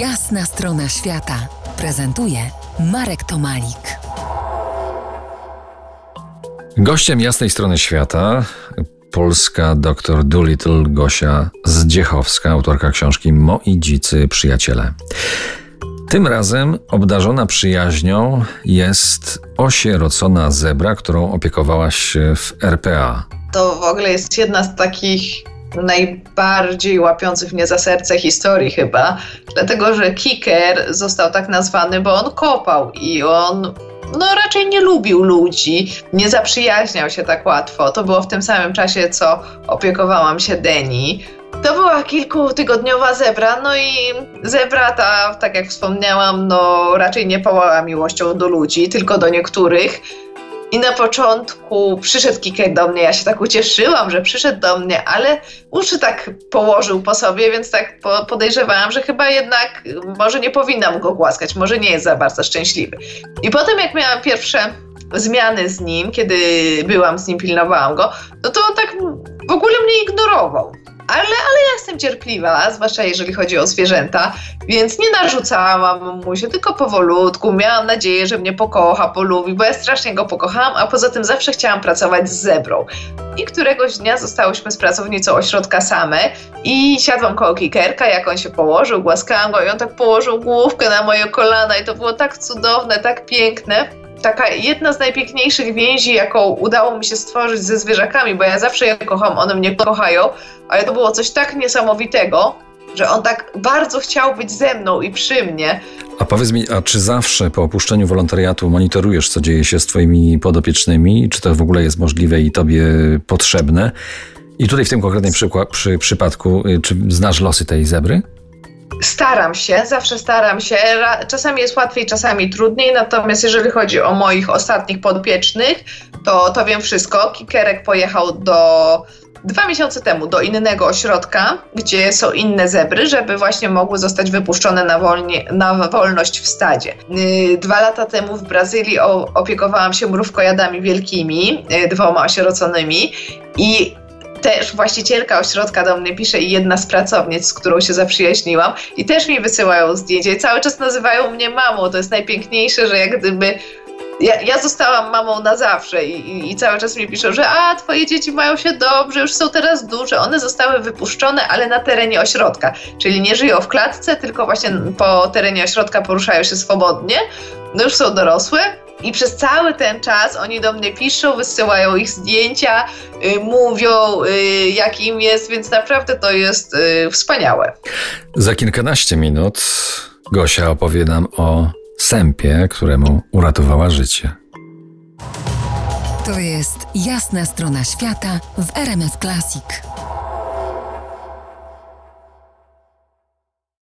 Jasna strona świata prezentuje Marek Tomalik. Gościem jasnej strony świata polska doktor Doolittle Gosia Zdziechowska, autorka książki Moi dzicy przyjaciele. Tym razem obdarzona przyjaźnią jest osierocona zebra, którą opiekowałaś się w RPA. To w ogóle jest jedna z takich najbardziej łapiących mnie za serce historii chyba, dlatego że Kicker został tak nazwany, bo on kopał i on no raczej nie lubił ludzi, nie zaprzyjaźniał się tak łatwo. To było w tym samym czasie, co opiekowałam się Deni. To była kilkutygodniowa zebra, no i zebra ta, tak jak wspomniałam, no raczej nie pałała miłością do ludzi, tylko do niektórych. I na początku przyszedł Kiker do mnie, ja się tak ucieszyłam, że przyszedł do mnie, ale uszy tak położył po sobie, więc tak podejrzewałam, że chyba jednak może nie powinnam go głaskać, może nie jest za bardzo szczęśliwy. I potem jak miałam pierwsze zmiany z nim, kiedy byłam z nim, pilnowałam go, no to on tak w ogóle mnie ignorował ale, ale ja jestem cierpliwa, zwłaszcza jeżeli chodzi o zwierzęta, więc nie narzucałam mu się, tylko powolutku. Miałam nadzieję, że mnie pokocha, polubi, bo ja strasznie go pokochałam, a poza tym zawsze chciałam pracować z zebrą. I któregoś dnia zostałyśmy z pracownicą ośrodka same i siadłam koło kikerka, jak on się położył, głaskałam go i on tak położył główkę na moje kolana i to było tak cudowne, tak piękne taka jedna z najpiękniejszych więzi, jaką udało mi się stworzyć ze zwierzakami, bo ja zawsze je kocham, one mnie kochają, ale to było coś tak niesamowitego, że on tak bardzo chciał być ze mną i przy mnie. A powiedz mi, a czy zawsze po opuszczeniu wolontariatu monitorujesz, co dzieje się z twoimi podopiecznymi? Czy to w ogóle jest możliwe i tobie potrzebne? I tutaj w tym konkretnym przykład, przy, przypadku, y, czy znasz losy tej zebry? Staram się, zawsze staram się. Czasami jest łatwiej, czasami trudniej, natomiast jeżeli chodzi o moich ostatnich podpiecznych, to, to wiem wszystko. Kikerek pojechał do dwa miesiące temu do innego ośrodka, gdzie są inne zebry, żeby właśnie mogły zostać wypuszczone na, wolnie, na wolność w stadzie. Y, dwa lata temu w Brazylii opiekowałam się mrówkojadami wielkimi, y, dwoma osieroconymi i też właścicielka ośrodka do mnie pisze i jedna z pracownic, z którą się zaprzyjaźniłam i też mi wysyłają zdjęcia i cały czas nazywają mnie mamą. To jest najpiękniejsze, że jak gdyby ja, ja zostałam mamą na zawsze i, i, i, cały czas mi piszą, że a, twoje dzieci mają się dobrze, już są teraz duże. One zostały wypuszczone, ale na terenie ośrodka. Czyli nie żyją w klatce, tylko właśnie po terenie ośrodka poruszają się swobodnie. No już są dorosłe, i przez cały ten czas oni do mnie piszą, wysyłają ich zdjęcia, y, mówią, y, jak im jest, więc naprawdę to jest y, wspaniałe. Za kilkanaście minut Gosia opowie nam o sępie, któremu uratowała życie. To jest jasna strona świata w RMS Classic.